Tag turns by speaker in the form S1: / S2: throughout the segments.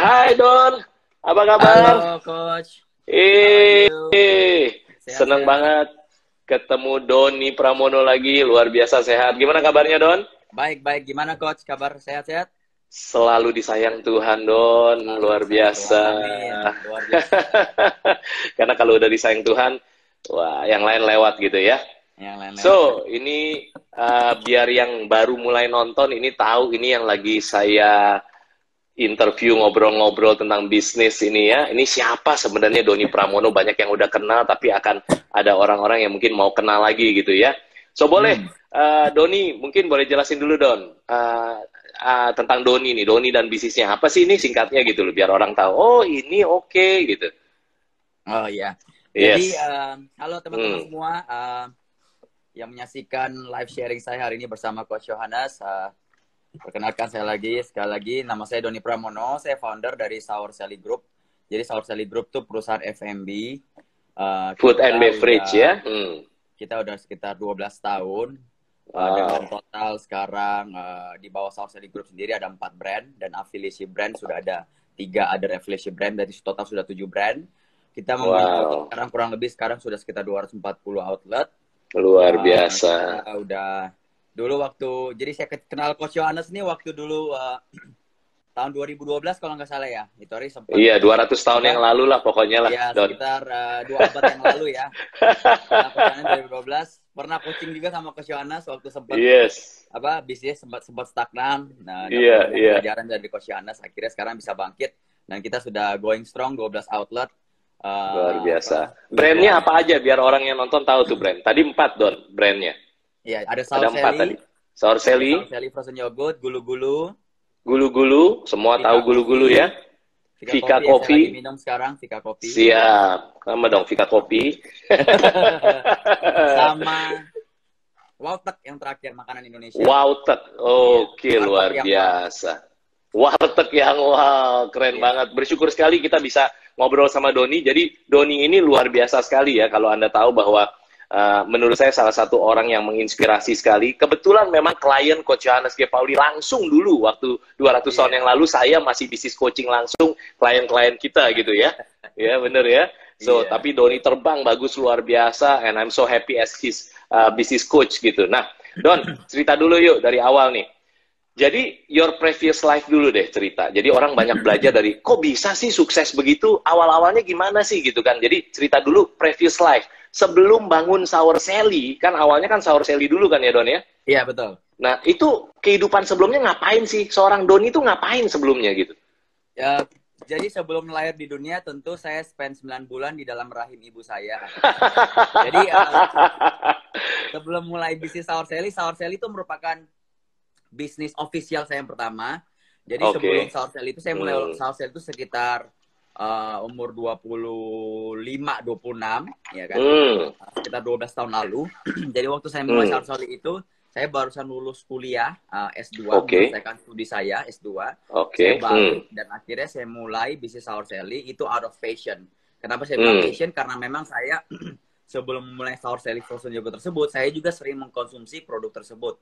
S1: Hai Don, apa kabar?
S2: Halo Coach.
S1: Eh, senang
S2: sehat.
S1: banget ketemu Doni Pramono lagi, luar biasa sehat. Gimana kabarnya Don?
S2: Baik, baik. Gimana Coach? Kabar sehat-sehat?
S1: Selalu disayang Tuhan Don, luar biasa.
S2: Luar biasa.
S1: Karena kalau udah disayang Tuhan, wah yang lain lewat gitu ya.
S2: Yang lain
S1: So, ini uh, biar yang baru mulai nonton ini tahu ini yang lagi saya interview ngobrol-ngobrol tentang bisnis ini ya. Ini siapa sebenarnya Doni Pramono? Banyak yang udah kenal tapi akan ada orang-orang yang mungkin mau kenal lagi gitu ya. So, boleh uh, Doni mungkin boleh jelasin dulu Don. Uh, uh, tentang Doni nih, Doni dan bisnisnya. Apa sih ini singkatnya gitu loh biar orang tahu. Oh, ini oke gitu.
S2: Oh iya. Jadi
S1: Yes.
S2: eh, halo teman-teman
S1: Hmm.
S2: semua eh, yang menyaksikan live sharing saya hari ini bersama Coach Yohanes. Eh, perkenalkan saya lagi sekali lagi nama saya Doni Pramono, saya founder dari Sour Sally Group. Jadi Sour Sally Group itu perusahaan F&B. eh,
S1: Food and beverage
S2: udah-
S1: ya. Hmm.
S2: Kita udah sekitar 12 tahun. Uh,
S1: Wow.
S2: dengan total sekarang uh, di bawah South Sally Group sendiri ada empat brand dan afiliasi brand sudah ada tiga other affiliation brand dari total sudah tujuh brand. Kita
S1: Wow.
S2: sekarang kurang lebih sekarang sudah sekitar 240 outlet.
S1: Luar
S2: Uh,
S1: biasa.
S2: kita udah dulu waktu jadi saya kenal Coach Yohanes nih waktu dulu uh, tahun 2012 kalau nggak salah ya. Itu hari sempat
S1: Iya, 200 tahun yang lalu lah pokoknya lah,
S2: Ya,
S1: Don.
S2: sekitar uh, dua abad yang lalu ya. Nah, Coach 2012 pernah coaching juga sama Coach Yohanes waktu sempat
S1: Yes.
S2: apa bisnis sempat sempat stagnan. Nah, dapat
S1: Iya, iya.
S2: pelajaran dari Coach Yohanes akhirnya sekarang bisa bangkit dan kita sudah going strong 12 outlet. Uh,
S1: Luar biasa.
S2: apa,
S1: Brandnya apa aja biar orang yang nonton tahu tuh brand. Tadi empat Don brandnya.
S2: Iya, ada
S1: Ada
S2: Sour
S1: empat tadi. Sour Sally,
S2: Sour Sally frozen yogurt, gulu-gulu,
S1: gulu-gulu, semua
S2: Vika
S1: tahu gulu-gulu ya.
S2: Vika,
S1: Vika
S2: Coffee. lagi minum sekarang Vika Coffee.
S1: Siap. Sama dong Vika Kopi.
S2: sama Waltek yang terakhir makanan Indonesia.
S1: Wowtek. Oke,
S2: Iya.
S1: luar biasa. Warteg yang wow, keren
S2: Iya.
S1: banget. Bersyukur sekali kita bisa ngobrol sama Doni. Jadi Doni ini luar biasa sekali ya kalau Anda tahu bahwa uh, menurut saya salah satu orang yang menginspirasi sekali. Kebetulan memang klien Coach Johannes G. Pauli langsung dulu waktu 200 tahun
S2: Iya.
S1: yang lalu saya masih bisnis coaching langsung klien-klien kita gitu ya. Ya, bener ya. So,
S2: Iya.
S1: tapi Doni terbang bagus luar biasa and I'm so happy as his uh, business coach gitu. Nah, Don, cerita dulu yuk dari awal nih. Jadi your previous life dulu deh cerita. Jadi orang banyak belajar dari kok bisa sih sukses begitu? Awal-awalnya gimana sih gitu kan. Jadi cerita dulu previous life. Sebelum bangun Sour Sally, kan awalnya kan Sour Sally dulu kan ya Don ya?
S2: Iya, betul.
S1: Nah, itu kehidupan sebelumnya ngapain sih? Seorang Doni itu ngapain sebelumnya gitu?
S2: Ya, jadi sebelum lahir di dunia tentu saya spend 9 bulan di dalam rahim ibu saya. jadi eh, sebelum mulai bisnis Sour Sally, Sour Sally itu merupakan bisnis official saya yang pertama. Jadi
S1: Oke.
S2: sebelum Sour Sally itu saya mulai
S1: Hmm.
S2: Sour Sally itu sekitar eh, umur 25 26 ya kan.
S1: Hmm,
S2: Sekitar 12 tahun lalu. jadi waktu saya mulai Sally itu saya barusan lulus kuliah eh, S2
S1: Oke.
S2: menyelesaikan studi saya S2
S1: oke.
S2: saya balik
S1: Hmm,
S2: dan akhirnya saya mulai bisnis Sour itu out of passion. Kenapa saya
S1: Hmm.
S2: bilang passion? Karena memang saya sebelum mulai Sour frozen yogurt tersebut, saya juga sering mengkonsumsi produk tersebut.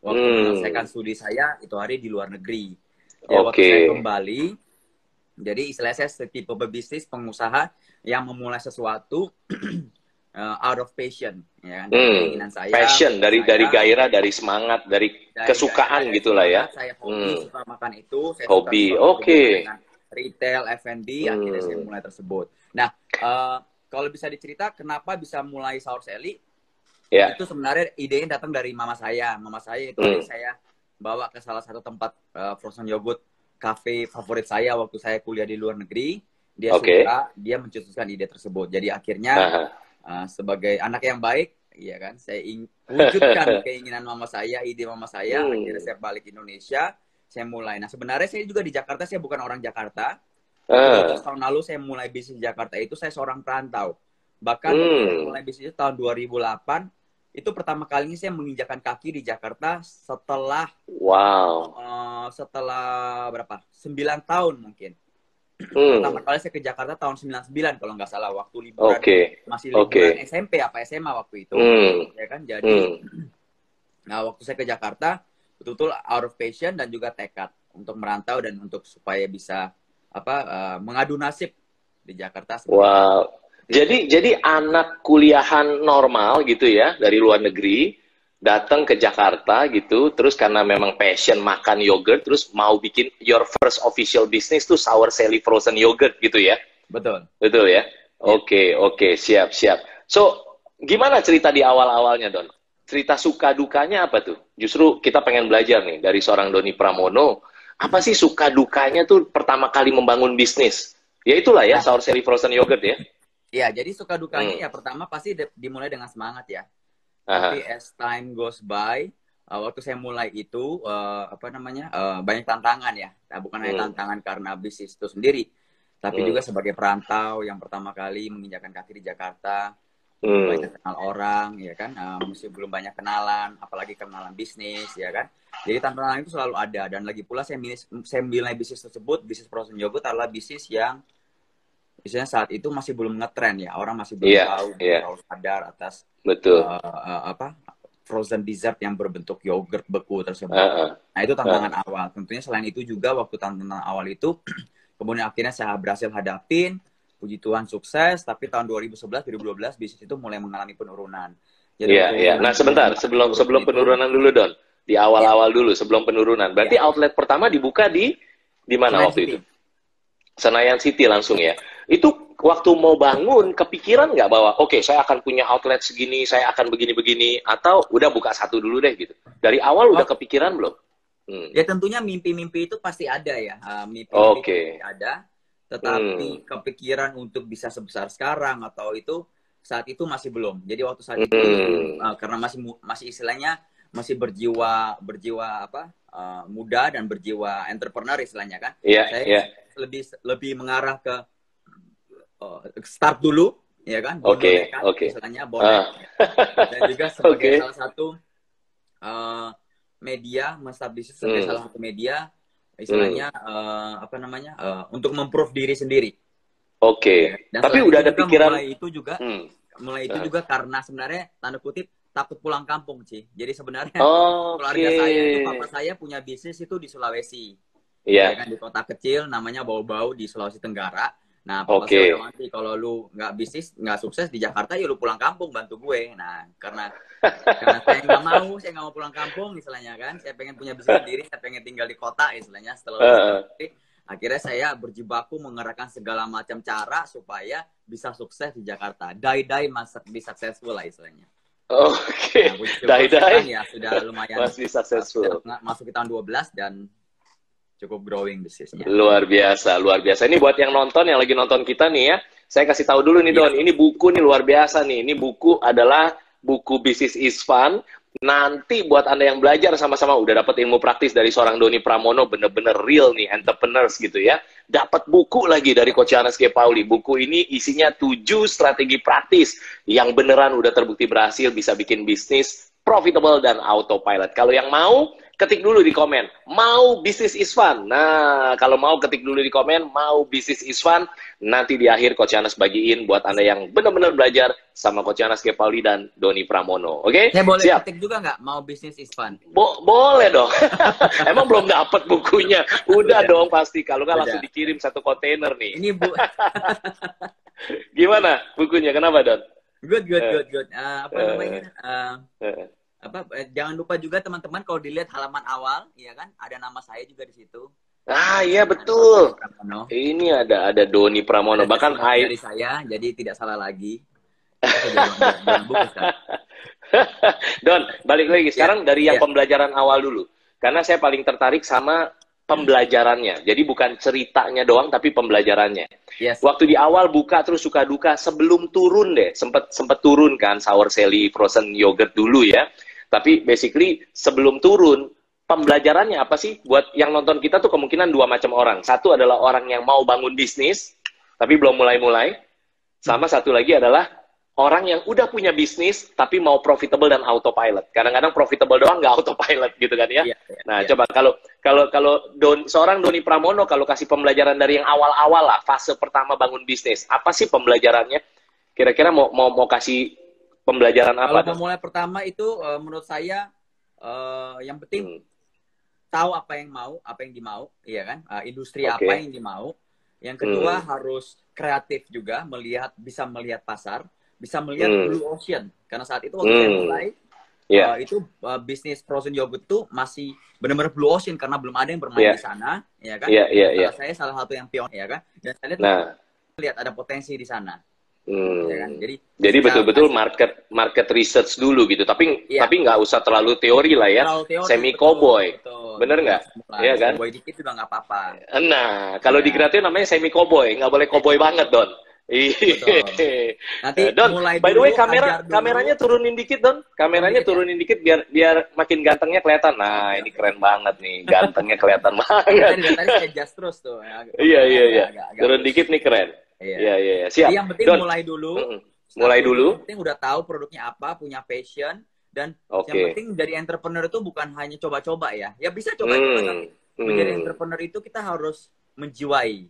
S2: Waktu
S1: Hmm.
S2: menyelesaikan studi saya itu hari di luar negeri. Ya, waktu
S1: Oke.
S2: saya kembali, jadi istilahnya saya tipe pebisnis pengusaha yang memulai sesuatu uh, out of passion, ya kan? Dari
S1: Hmm.
S2: Keinginan saya.
S1: passion dari
S2: saya-
S1: dari gairah, dari semangat, dari
S2: dari-
S1: kesukaan
S2: dari
S1: gitulah ya.
S2: Saya hobi
S1: Hmm.
S2: suka makan itu. Saya
S1: Hobi, oke.
S2: dengan Retail, F&B, akhirnya
S1: Hmm.
S2: saya mulai tersebut. Nah, eh, kalau bisa dicerita kenapa bisa mulai Sour Sally,
S1: Ya.
S2: itu sebenarnya idenya datang dari mama saya. Mama saya itu
S1: Hmm.
S2: saya bawa ke salah satu tempat eh, frozen yogurt cafe favorit saya waktu saya kuliah di luar negeri. Dia
S1: Oke.
S2: suka, dia mencetuskan ide tersebut. Jadi akhirnya. Uh, sebagai anak yang baik, ya kan, saya ing- wujudkan keinginan mama saya, ide mama saya,
S1: Hmm.
S2: akhirnya saya balik Indonesia, saya mulai. Nah sebenarnya saya juga di Jakarta, saya bukan orang Jakarta. 12 tahun lalu saya mulai bisnis di Jakarta itu saya seorang perantau. Bahkan
S1: Hmm.
S2: mulai bisnis itu tahun 2008, itu pertama kalinya saya menginjakan kaki di Jakarta setelah
S1: wow.
S2: uh, setelah berapa? 9 tahun mungkin.
S1: Hmm.
S2: Pertama kali saya ke Jakarta tahun 99 kalau nggak salah waktu liburan
S1: Oke.
S2: masih liburan SMP apa SMA waktu itu
S1: Hmm.
S2: ya kan jadi
S1: Hmm.
S2: nah waktu saya ke Jakarta betul-betul out of passion dan juga tekad untuk merantau dan untuk supaya bisa apa uh, mengadu nasib di Jakarta.
S1: Wow. Jadi jadi anak kuliahan normal gitu ya dari luar negeri datang ke Jakarta gitu, terus karena memang passion makan yogurt, terus mau bikin your first official business tuh sour Sally frozen yogurt gitu ya?
S2: Betul.
S1: Betul ya? Oke, ya. oke, okay, siap, siap. So, gimana cerita di awal-awalnya, Don? Cerita suka dukanya apa tuh? Justru kita pengen belajar nih dari seorang Doni Pramono. Apa sih suka dukanya tuh pertama kali membangun bisnis? Ya itulah ya, Sour Sally Frozen Yogurt ya.
S2: Iya, jadi suka dukanya hmm. ya pertama pasti dimulai dengan semangat ya. Tapi as time goes by, uh, waktu saya mulai itu uh, apa namanya uh, banyak tantangan ya. Nah, bukan hanya hmm. tantangan karena bisnis itu sendiri, tapi hmm. juga sebagai perantau yang pertama kali menginjakan kaki di Jakarta hmm. banyak kenal orang ya kan uh, masih belum banyak kenalan apalagi kenalan bisnis ya kan jadi tantangan itu selalu ada dan lagi pula saya saya nilai bisnis tersebut bisnis frozen yogurt adalah bisnis yang misalnya saat itu masih belum ngetren ya orang masih belum yeah, tahu yeah. tahu sadar atas
S1: betul
S2: uh, uh, apa frozen dessert yang berbentuk yogurt beku tersebut. Uh, uh, nah itu tantangan uh. awal. Tentunya selain itu juga waktu tantangan awal itu kemudian akhirnya saya berhasil hadapin puji Tuhan sukses tapi tahun 2011 2012 bisnis itu mulai mengalami penurunan
S1: jadi Iya, iya. Nah, sebentar, sebelum sebelum itu, penurunan dulu, Don. Di awal-awal ya. dulu sebelum penurunan. Berarti ya. outlet pertama dibuka di di mana Senayan waktu City. itu? Senayan City langsung ya. Itu waktu mau bangun kepikiran nggak bahwa oke, okay, saya akan punya outlet segini, saya akan begini-begini atau udah buka satu dulu deh gitu. Dari awal oh. udah kepikiran belum?
S2: Hmm. Ya tentunya mimpi-mimpi itu pasti ada ya. Uh, mimpi-mimpi okay. ada tetapi hmm. kepikiran untuk bisa sebesar sekarang atau itu saat itu masih belum. Jadi waktu saat itu hmm. uh, karena masih masih istilahnya masih berjiwa berjiwa apa uh, muda dan berjiwa entrepreneur istilahnya kan.
S1: Yeah, Saya yeah.
S2: lebih lebih mengarah ke uh, start dulu ya kan.
S1: Oke, okay, oke. Okay.
S2: Istilahnya bonek. Uh. dan juga sebagai okay. salah satu uh, media, masa bisnis sebagai hmm. salah satu media istilahnya hmm. uh, apa namanya uh, untuk memprove diri sendiri.
S1: Oke. Okay. Tapi udah ada pikiran
S2: mulai itu juga hmm. mulai itu uh. juga karena sebenarnya tanda kutip takut pulang kampung sih. Jadi sebenarnya oh, keluarga okay. saya itu papa saya punya bisnis itu di Sulawesi.
S1: Iya. Yeah.
S2: kan di kota kecil namanya Bau-Bau di Sulawesi Tenggara. Nah, okay. nanti kalau lu nggak bisnis, nggak sukses di Jakarta, ya lu pulang kampung bantu gue. Nah, karena karena saya nggak mau, saya nggak mau pulang kampung, istilahnya kan. Saya pengen punya bisnis sendiri, saya pengen tinggal di kota, istilahnya. Setelah uh. akhirnya saya berjibaku mengerahkan segala macam cara supaya bisa sukses di Jakarta. Die-die masa bisa successful lah istilahnya.
S1: Oke, okay. nah, die-die
S2: ya sudah lumayan
S1: masih successful.
S2: Masuk ke tahun 12 dan cukup growing bisnisnya.
S1: Luar biasa, luar biasa. Ini buat yang nonton, yang lagi nonton kita nih ya. Saya kasih tahu dulu nih Don, iya. ini buku nih luar biasa nih. Ini buku adalah buku bisnis is fun. Nanti buat Anda yang belajar sama-sama udah dapat ilmu praktis dari seorang Doni Pramono, bener-bener real nih, entrepreneurs gitu ya. Dapat buku lagi dari Coach Anas G. Pauli. Buku ini isinya tujuh strategi praktis yang beneran udah terbukti berhasil bisa bikin bisnis profitable dan autopilot. Kalau yang mau, ketik dulu di komen, mau bisnis is fun. Nah, kalau mau ketik dulu di komen, mau bisnis is fun. Nanti di akhir Coach Yanas bagiin buat Anda yang benar-benar belajar sama Coach Yanas Kepali dan Doni Pramono. Oke?
S2: Okay? Saya boleh Siap. ketik juga nggak mau bisnis is fun?
S1: Bo boleh dong. Emang belum dapat bukunya. Udah Udah. dong pasti. Kalau nggak langsung dikirim satu kontainer nih.
S2: Ini bu.
S1: Gimana bukunya? Kenapa, Don?
S2: Good, good, good, good. Uh, apa namanya? Uh, uh apa eh, jangan lupa juga teman-teman kalau dilihat halaman awal ya kan? Ada nama saya juga di situ.
S1: Ah iya betul. ini ada ada Doni Pramono. Ada bahkan
S2: hai dari saya jadi tidak salah lagi.
S1: Don balik lagi. Sekarang ya, dari yang ya. pembelajaran awal dulu. Karena saya paling tertarik sama pembelajarannya. Jadi bukan ceritanya doang tapi pembelajarannya. Yes. Waktu di awal buka terus suka duka sebelum turun deh, sempat sempat turun kan sour Sally frozen yogurt dulu ya. Tapi basically sebelum turun, pembelajarannya apa sih? Buat yang nonton kita tuh kemungkinan dua macam orang. Satu adalah orang yang mau bangun bisnis, tapi belum mulai-mulai. Sama satu lagi adalah orang yang udah punya bisnis, tapi mau profitable dan autopilot. Kadang-kadang profitable doang nggak autopilot gitu kan ya. Yeah, yeah, nah, yeah. coba kalau kalau kalau don, seorang Doni Pramono kalau kasih pembelajaran dari yang awal-awal lah, fase pertama bangun bisnis, apa sih pembelajarannya? Kira-kira mau mau mau kasih pembelajaran apa?
S2: Kalau memulai pertama itu uh, menurut saya uh, yang penting hmm. tahu apa yang mau, apa yang dimau, iya kan? Uh, industri okay. apa yang dimau. Yang kedua
S1: Hmm.
S2: harus kreatif juga, melihat bisa melihat pasar, bisa melihat
S1: Hmm.
S2: blue ocean. Karena saat itu waktu saya
S1: Hmm.
S2: mulai
S1: Ya.
S2: uh, itu uh, bisnis frozen yogurt itu masih benar-benar blue ocean karena belum ada yang bermain
S1: Iya.
S2: di sana, ya kan?
S1: Iya, iya, iya.
S2: Uh, saya salah satu yang pion, ya kan? Dan saya lihat,
S1: Nah,
S2: lihat ada potensi di sana,
S1: hmm.
S2: ya kan? Jadi
S1: Jadi betul-betul market market research dulu gitu. Tapi
S2: Iya.
S1: tapi nggak usah terlalu teori lah ya.
S2: terlalu teori,
S1: Semi
S2: betul,
S1: cowboy.
S2: betul.
S1: Bener nggak? Iya kan?
S2: Cowboy dikit juga nggak apa-apa.
S1: Nah, kalau
S2: Iya.
S1: di Creative namanya semi cowboy, nggak boleh cowboy banget, Don. Iya.
S2: Nanti
S1: Don,
S2: mulai
S1: by the way kamera kameranya turunin dikit, Don. Kameranya
S2: Turunin dikit, ya?
S1: biar biar makin gantengnya kelihatan. Nah, ini keren banget nih, gantengnya kelihatan banget.
S2: Tadi, tadi saya adjust terus tuh. ya.
S1: Iya, iya, iya.
S2: Agak-
S1: Turun dikit nih keren.
S2: Iya.
S1: Iya, iya, iya. Siap.
S2: Jadi yang penting
S1: Don.
S2: mulai dulu.
S1: Mulai dulu.
S2: Yang penting udah tahu produknya apa, punya passion dan
S1: Oke.
S2: yang penting jadi entrepreneur itu bukan hanya coba-coba ya. Ya bisa coba-coba
S1: Hmm.
S2: tapi menjadi
S1: Hmm.
S2: entrepreneur itu kita harus menjiwai,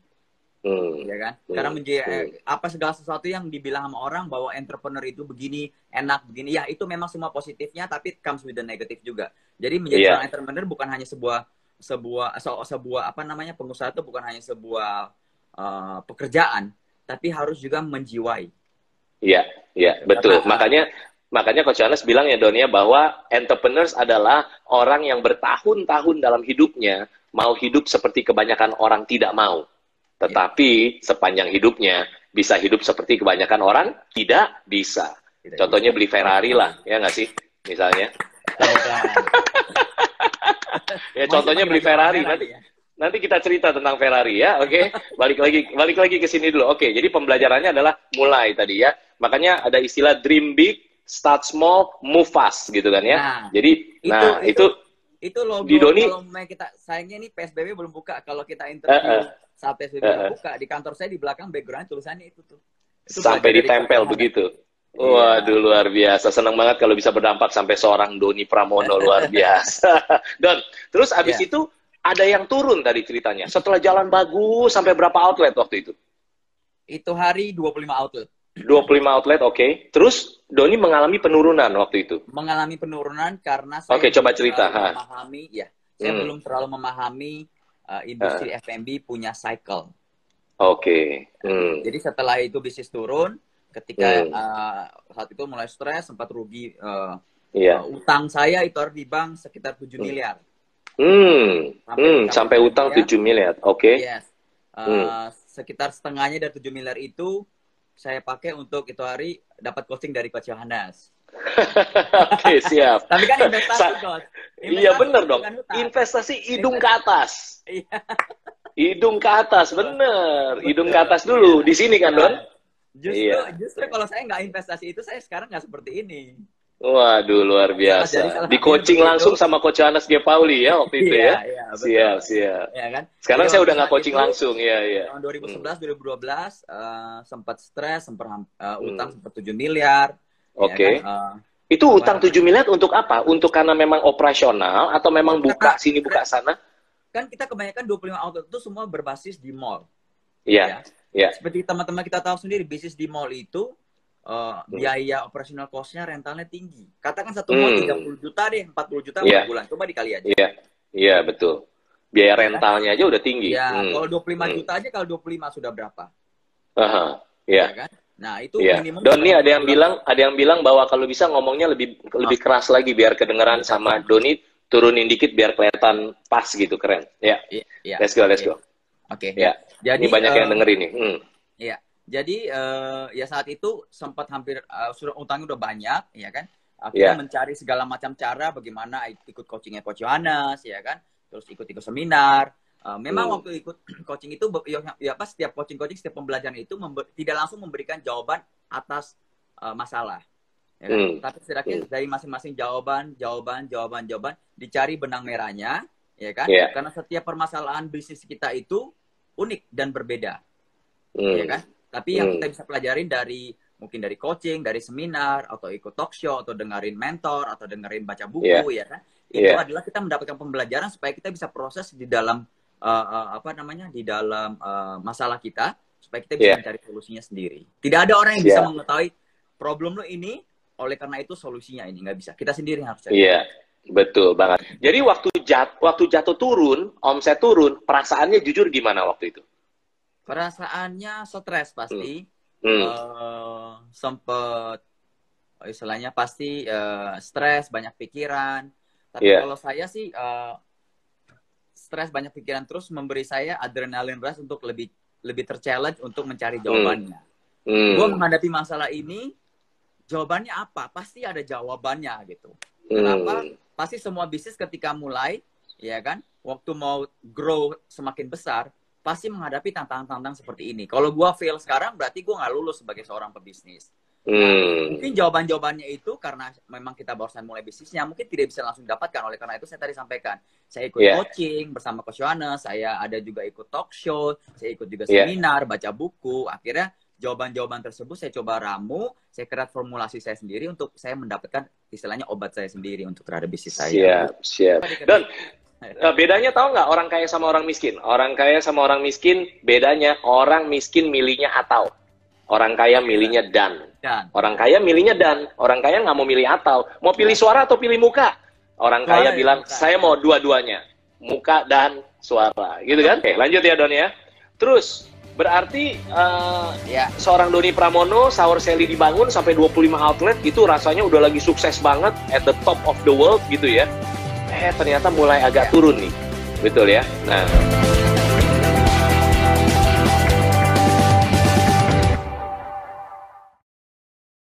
S1: Hmm.
S2: ya kan?
S1: Hmm.
S2: Karena menjiwai
S1: Hmm.
S2: apa segala sesuatu yang dibilang sama orang bahwa entrepreneur itu begini, enak begini. Ya, itu memang semua positifnya tapi it comes with the negative juga. Jadi menjadi
S1: Iya.
S2: seorang entrepreneur bukan hanya sebuah sebuah se- sebuah apa namanya pengusaha itu bukan hanya sebuah uh, pekerjaan, tapi harus juga menjiwai.
S1: Iya, iya, betul.
S2: Karena-
S1: Makanya makanya Coach Yohanes bilang ya Donia bahwa entrepreneurs adalah orang yang bertahun-tahun dalam hidupnya mau hidup seperti kebanyakan orang tidak mau. Tetapi sepanjang hidupnya bisa hidup seperti kebanyakan orang tidak bisa.
S2: Tidak
S1: Contohnya
S2: bisa.
S1: beli Ferrari lah, ya nggak sih? Misalnya. Ya
S2: Masih
S1: contohnya beli Ferrari nanti
S2: ya?
S1: nanti kita cerita tentang Ferrari ya, oke? Balik lagi balik lagi ke sini dulu. Oke, jadi pembelajarannya adalah mulai tadi ya. Makanya ada istilah dream big, start small, move fast gitu kan ya.
S2: Nah,
S1: jadi
S2: itu-
S1: nah
S2: itu-
S1: itu,
S2: itu logo
S1: Di Doni-
S2: kalau kita sayangnya nih PSBB belum buka kalau kita interview
S1: Eh, eh.
S2: Saat PSBB
S1: Eh,
S2: udah
S1: eh.
S2: buka di kantor saya di belakang background tulisannya itu tuh Itu
S1: sampai ditempel begitu.
S2: Iya.
S1: Waduh luar biasa. Senang banget kalau bisa berdampak sampai seorang Doni Pramono luar biasa. Don, terus abis
S2: Iya.
S1: itu ada yang turun tadi ceritanya. Setelah jalan bagus sampai berapa outlet waktu itu?
S2: itu hari 25 outlet
S1: 25 outlet, oke. Terus Doni mengalami penurunan waktu itu.
S2: mengalami penurunan karena saya
S1: Oke, coba cerita, ha.
S2: memahami ya saya
S1: Hmm.
S2: belum terlalu memahami uh, industri F&B punya cycle
S1: Oke. Hmm.
S2: jadi setelah itu bisnis turun ketika
S1: Hmm.
S2: uh, saat itu mulai stres sempat rugi uh,
S1: Iya.
S2: uh, utang saya itu di bank sekitar 7
S1: Hmm.
S2: miliar
S1: Hmm.
S2: Sampai-
S1: Hmm.
S2: sampai
S1: utang
S2: miliar.
S1: 7 miliar. Oke.
S2: Yes. Uh,
S1: Hmm.
S2: Sekitar setengahnya dari 7 miliar itu saya pakai untuk itu hari dapat coaching dari Coach Yohanes.
S1: Oke, siap.
S2: Tapi kan investasi, Coach.
S1: Iya bener dong. Investasi hidung ke atas.
S2: Iya.
S1: Hidung ke atas, bener. Hidung ke atas dulu. Di sini kan, Don?
S2: Justru,
S1: Iya.
S2: justru kalau saya nggak investasi itu, saya sekarang nggak seperti ini.
S1: Waduh, luar biasa. Di coaching langsung sama Coach Anas G. Pauli ya waktu itu
S2: Iya,
S1: ya.
S2: iya, betul.
S1: Siap, siap.
S2: Ya kan?
S1: Sekarang
S2: Jadi
S1: saya udah nggak coaching
S2: itu,
S1: langsung, ya, ya.
S2: Tahun 2011, 2012 eh, sempat stres, sempat ham- eh, utang sempat 7 miliar. Ya.
S1: Oke.
S2: kan? Eh,
S1: Itu utang 7 miliar untuk apa? Untuk karena memang operasional atau memang buka
S2: Karena-
S1: sini buka sana?
S2: kan kita kebanyakan 25 outlet itu semua berbasis di mall.
S1: Iya. Iya.
S2: Seperti teman-teman kita tahu sendiri, bisnis di mall itu uh,
S1: Hmm.
S2: biaya operasional cost-nya rentalnya tinggi. Katakan satu mall
S1: Hmm.
S2: 30 juta deh, 40 juta
S1: Iya.
S2: per bulan. Coba dikali aja.
S1: Iya. Iya, betul. Biaya rentalnya aja udah tinggi.
S2: Ya,
S1: Hmm.
S2: kalau 25
S1: Hmm.
S2: juta aja kalau 25 sudah berapa?
S1: Aha. Iya.
S2: Ya kan? Nah, itu
S1: Iya.
S2: minimum
S1: Doni ada yang bilang ada yang bilang bahwa kalau bisa ngomongnya lebih lebih keras lagi biar kedengeran sama Doni turunin dikit biar kelihatan pas gitu keren. Ya.
S2: Iya, iya.
S1: Let's go, let's go.
S2: Oke.
S1: Ya.
S2: Jadi
S1: Ini banyak
S2: eh,
S1: yang dengerin nih. Hmm.
S2: Iya. Jadi eh, ya saat itu sempat hampir eh, sudah utangnya udah banyak, ya kan? Akhirnya
S1: Iya.
S2: mencari segala macam cara bagaimana ikut coachingnya Coach Yohanes, ya kan? Terus ikut-ikut seminar. Eh, memang
S1: Hmm.
S2: waktu ikut coaching itu ya, ya apa setiap coaching-coaching setiap pembelajaran itu member- tidak langsung memberikan jawaban atas eh, masalah. Ya kan?
S1: Hmm.
S2: Tapi setidaknya
S1: Hmm.
S2: dari masing-masing jawaban, jawaban, jawaban, jawaban dicari benang merahnya, ya kan?
S1: Iya.
S2: Karena setiap permasalahan bisnis kita itu unik dan berbeda
S1: Hmm.
S2: ya kan? Tapi yang
S1: Hmm.
S2: kita bisa pelajarin dari mungkin dari coaching, dari seminar, atau ikut talk show, atau dengerin mentor, atau dengerin baca buku,
S1: Iya.
S2: ya kan? Itu
S1: Iya.
S2: adalah kita mendapatkan pembelajaran supaya kita bisa proses di dalam uh, uh, apa namanya di dalam uh, masalah kita supaya kita bisa
S1: Iya.
S2: mencari solusinya sendiri. Tidak ada orang yang bisa
S1: Siap.
S2: mengetahui problem lo ini, oleh karena itu solusinya ini nggak bisa. Kita sendiri yang harus cari.
S1: Iya. Betul banget. Jadi waktu jat waktu jatuh turun, omset turun, perasaannya jujur gimana waktu itu?
S2: Perasaannya stres pasti.
S1: Hmm.
S2: Eh, sempet istilahnya pasti eh, stres, banyak pikiran. Tapi
S1: Iya.
S2: kalau saya sih eh, stres, banyak pikiran terus memberi saya adrenalin rush untuk lebih lebih terchallenge untuk mencari jawabannya.
S1: Hmm.
S2: Gue menghadapi masalah ini, jawabannya apa? Pasti ada jawabannya gitu.
S1: Hmm.
S2: Kenapa? Pasti semua bisnis ketika mulai, ya kan, waktu mau grow semakin besar, pasti menghadapi tantangan-tantangan seperti ini. Kalau gua fail sekarang, berarti gua nggak lulus sebagai seorang pebisnis.
S1: Hmm.
S2: Mungkin jawaban-jawabannya itu karena memang kita barusan mulai bisnisnya, mungkin tidak bisa langsung didapatkan. Oleh karena itu saya tadi sampaikan, saya ikut
S1: Yeah.
S2: coaching bersama Coach Yohanes, saya ada juga ikut talk show, saya ikut juga
S1: Yeah.
S2: seminar, baca buku. Akhirnya jawaban-jawaban tersebut saya coba ramu, saya kreat formulasi saya sendiri untuk saya mendapatkan istilahnya obat saya sendiri untuk terhadap bisnis saya.
S1: Siap, siap.
S2: Kan-
S1: Eh, bedanya tahu nggak orang kaya sama orang miskin? Orang kaya sama orang miskin bedanya orang miskin milihnya atau orang kaya milihnya dan.
S2: Dan
S1: Orang kaya milihnya dan. Orang kaya nggak mau milih atau. Mau pilih suara atau pilih muka? Orang kaya
S2: ya,
S1: bilang
S2: muka.
S1: saya mau dua-duanya, muka dan suara, gitu kan? Oke, lanjut ya Don ya. Terus berarti eh,
S2: ya
S1: seorang Doni Pramono, Sour Sally dibangun sampai 25 outlet gitu rasanya udah lagi sukses banget at the top of the world gitu ya. Eh ternyata mulai agak turun nih. Betul ya. Nah,